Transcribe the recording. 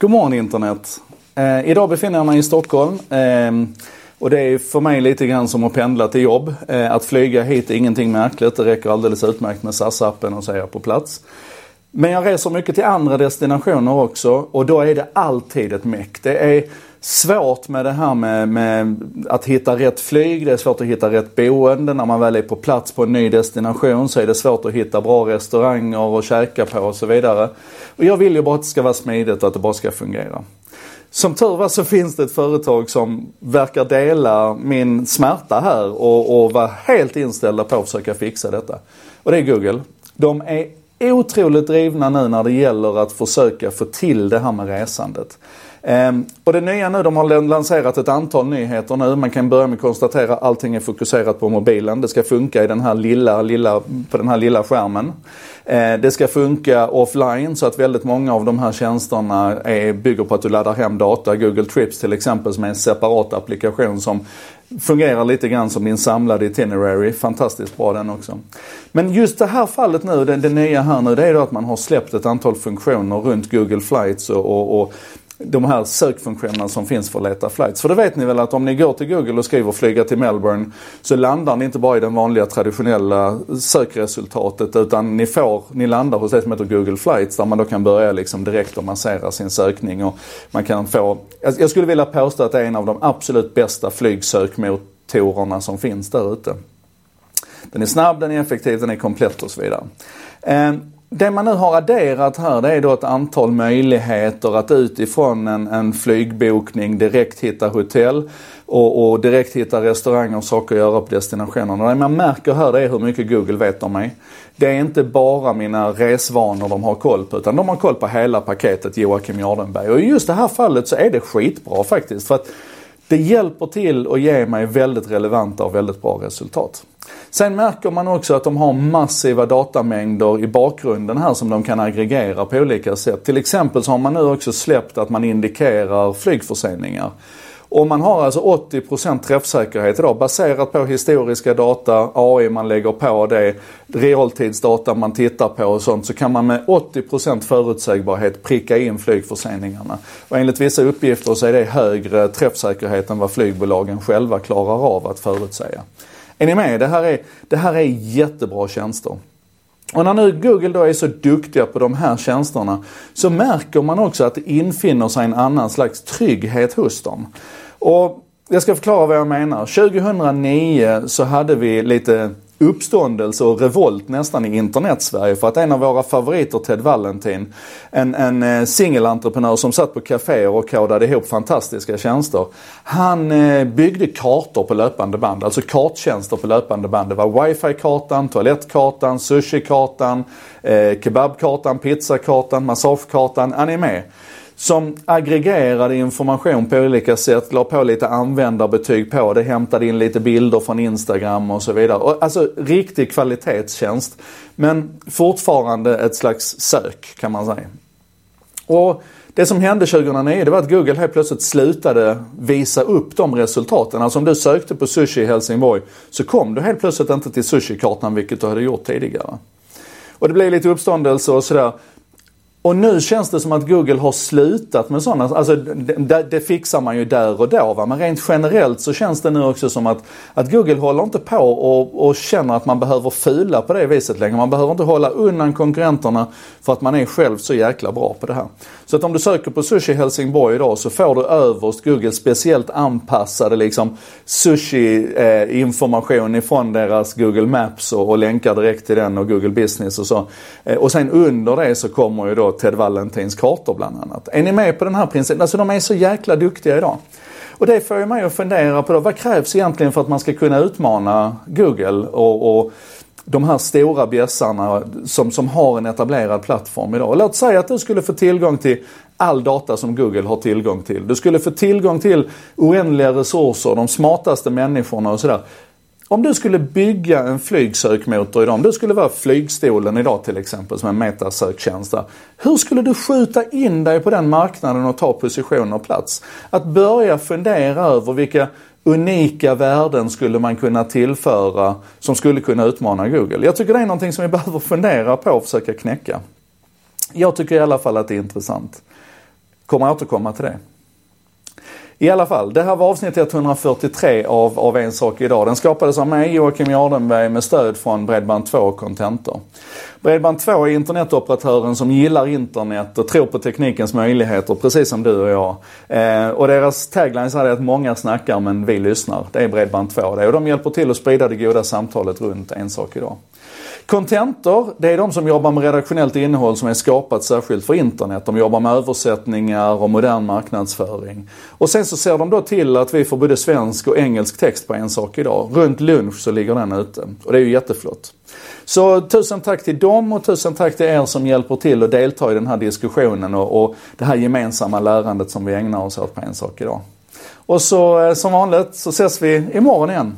God morgon internet. Eh, idag befinner jag mig i Stockholm. Eh, och det är för mig lite grann som att pendla till jobb. Eh, att flyga hit är ingenting märkligt. Det räcker alldeles utmärkt med SAS-appen och så är jag på plats. Men jag reser mycket till andra destinationer också och då är det alltid ett meck. Det är svårt med det här med, med, att hitta rätt flyg, det är svårt att hitta rätt boende. När man väl är på plats på en ny destination så är det svårt att hitta bra restauranger att käka på och så vidare. Och jag vill ju bara att det ska vara smidigt och att det bara ska fungera. Som tur var så finns det ett företag som verkar dela min smärta här och, och vara helt inställda på att försöka fixa detta. Och det är Google. De är otroligt drivna nu när det gäller att försöka få till det här med resandet. Ehm, och det nya nu, de har lanserat ett antal nyheter nu. Man kan börja med att konstatera att allting är fokuserat på mobilen. Det ska funka i den här lilla, lilla, på den här lilla skärmen. Ehm, det ska funka offline så att väldigt många av de här tjänsterna är, bygger på att du laddar hem data. Google Trips till exempel som är en separat applikation som fungerar lite grann som din samlade itinerary. Fantastiskt bra den också. Men just det här fallet nu, det, det nya här nu, det är då att man har släppt ett antal funktioner runt Google Flights och, och, och de här sökfunktionerna som finns för att leta flights. För det vet ni väl att om ni går till Google och skriver flyga till Melbourne så landar ni inte bara i det vanliga traditionella sökresultatet utan ni får, ni landar hos det som heter Google Flights där man då kan börja liksom direkt och massera sin sökning och man kan få, jag skulle vilja påstå att det är en av de absolut bästa flygsökmotorerna som finns där ute. Den är snabb, den är effektiv, den är komplett och så vidare. Ehm, det man nu har adderat här det är då ett antal möjligheter att utifrån en, en flygbokning direkt hitta hotell och, och, direkt hitta restauranger och saker att göra på destinationerna. Det man märker här det är hur mycket Google vet om mig. Det är inte bara mina resvanor de har koll på utan de har koll på hela paketet Joakim Jardenberg. Och i just det här fallet så är det skitbra faktiskt. För att det hjälper till att ge mig väldigt relevanta och väldigt bra resultat. Sen märker man också att de har massiva datamängder i bakgrunden här som de kan aggregera på olika sätt. Till exempel så har man nu också släppt att man indikerar flygförseningar. Och man har alltså 80% träffsäkerhet idag baserat på historiska data, AI man lägger på det, realtidsdata man tittar på och sånt så kan man med 80% förutsägbarhet pricka in flygförseningarna. Och enligt vissa uppgifter så är det högre träffsäkerhet än vad flygbolagen själva klarar av att förutsäga. Är ni med? Det här är, det här är jättebra tjänster. Och när nu Google då är så duktiga på de här tjänsterna så märker man också att det infinner sig en annan slags trygghet hos dem. Och jag ska förklara vad jag menar. 2009 så hade vi lite uppståndelse och revolt nästan i internet-Sverige för att en av våra favoriter, Ted Valentin, en, en eh, singelentreprenör som satt på kaféer och kodade ihop fantastiska tjänster. Han eh, byggde kartor på löpande band, alltså karttjänster på löpande band. Det var wifi-kartan, toalettkartan, sushi-kartan, eh, kebabkartan, pizzakartan, massagekartan, är ni med? Som aggregerade information på olika sätt, la på lite användarbetyg på det, hämtade in lite bilder från Instagram och så vidare. Och alltså riktig kvalitetstjänst. Men fortfarande ett slags sök kan man säga. Och det som hände 2009 det var att Google helt plötsligt slutade visa upp de resultaten. Alltså om du sökte på sushi i Helsingborg så kom du helt plötsligt inte till sushikartan vilket du hade gjort tidigare. Och det blev lite uppståndelse och sådär. Och nu känns det som att Google har slutat med sådana, alltså det, det fixar man ju där och då va. Men rent generellt så känns det nu också som att, att Google håller inte på och, och känner att man behöver fula på det viset längre. Man behöver inte hålla undan konkurrenterna för att man är själv så jäkla bra på det här. Så att om du söker på sushi Helsingborg idag så får du överst Google speciellt anpassade liksom sushi eh, information ifrån deras Google Maps och, och länkar direkt till den och Google Business och så. Eh, och sen under det så kommer ju då Ted Valentins kartor bland annat. Är ni med på den här principen? Alltså de är så jäkla duktiga idag. Och det får ju mig att fundera på då, vad krävs egentligen för att man ska kunna utmana Google och, och de här stora bjässarna som, som har en etablerad plattform idag. Låt säga att du skulle få tillgång till all data som Google har tillgång till. Du skulle få tillgång till oändliga resurser, de smartaste människorna och sådär. Om du skulle bygga en flygsökmotor idag, om du skulle vara flygstolen idag till exempel som en metasöktjänst. Hur skulle du skjuta in dig på den marknaden och ta position och plats? Att börja fundera över vilka unika värden skulle man kunna tillföra som skulle kunna utmana Google? Jag tycker det är någonting som vi behöver fundera på och försöka knäcka. Jag tycker i alla fall att det är intressant. Kommer återkomma till det. I alla fall, det här var avsnitt 143 av, av En sak idag. Den skapades av mig, Joakim Jardenberg, med stöd från Bredband2 och Contentor. Bredband2 är internetoperatören som gillar internet och tror på teknikens möjligheter, precis som du och jag. Eh, och deras tagline är att många snackar men vi lyssnar. Det är Bredband2 det. Och de hjälper till att sprida det goda samtalet runt En sak idag. Contentor, det är de som jobbar med redaktionellt innehåll som är skapat särskilt för internet. De jobbar med översättningar och modern marknadsföring. Och sen så ser de då till att vi får både svensk och engelsk text på en sak idag. Runt lunch så ligger den ute. Och det är ju jätteflott. Så tusen tack till dem och tusen tack till er som hjälper till att delta i den här diskussionen och, och det här gemensamma lärandet som vi ägnar oss åt på en sak idag. Och så eh, som vanligt så ses vi imorgon igen.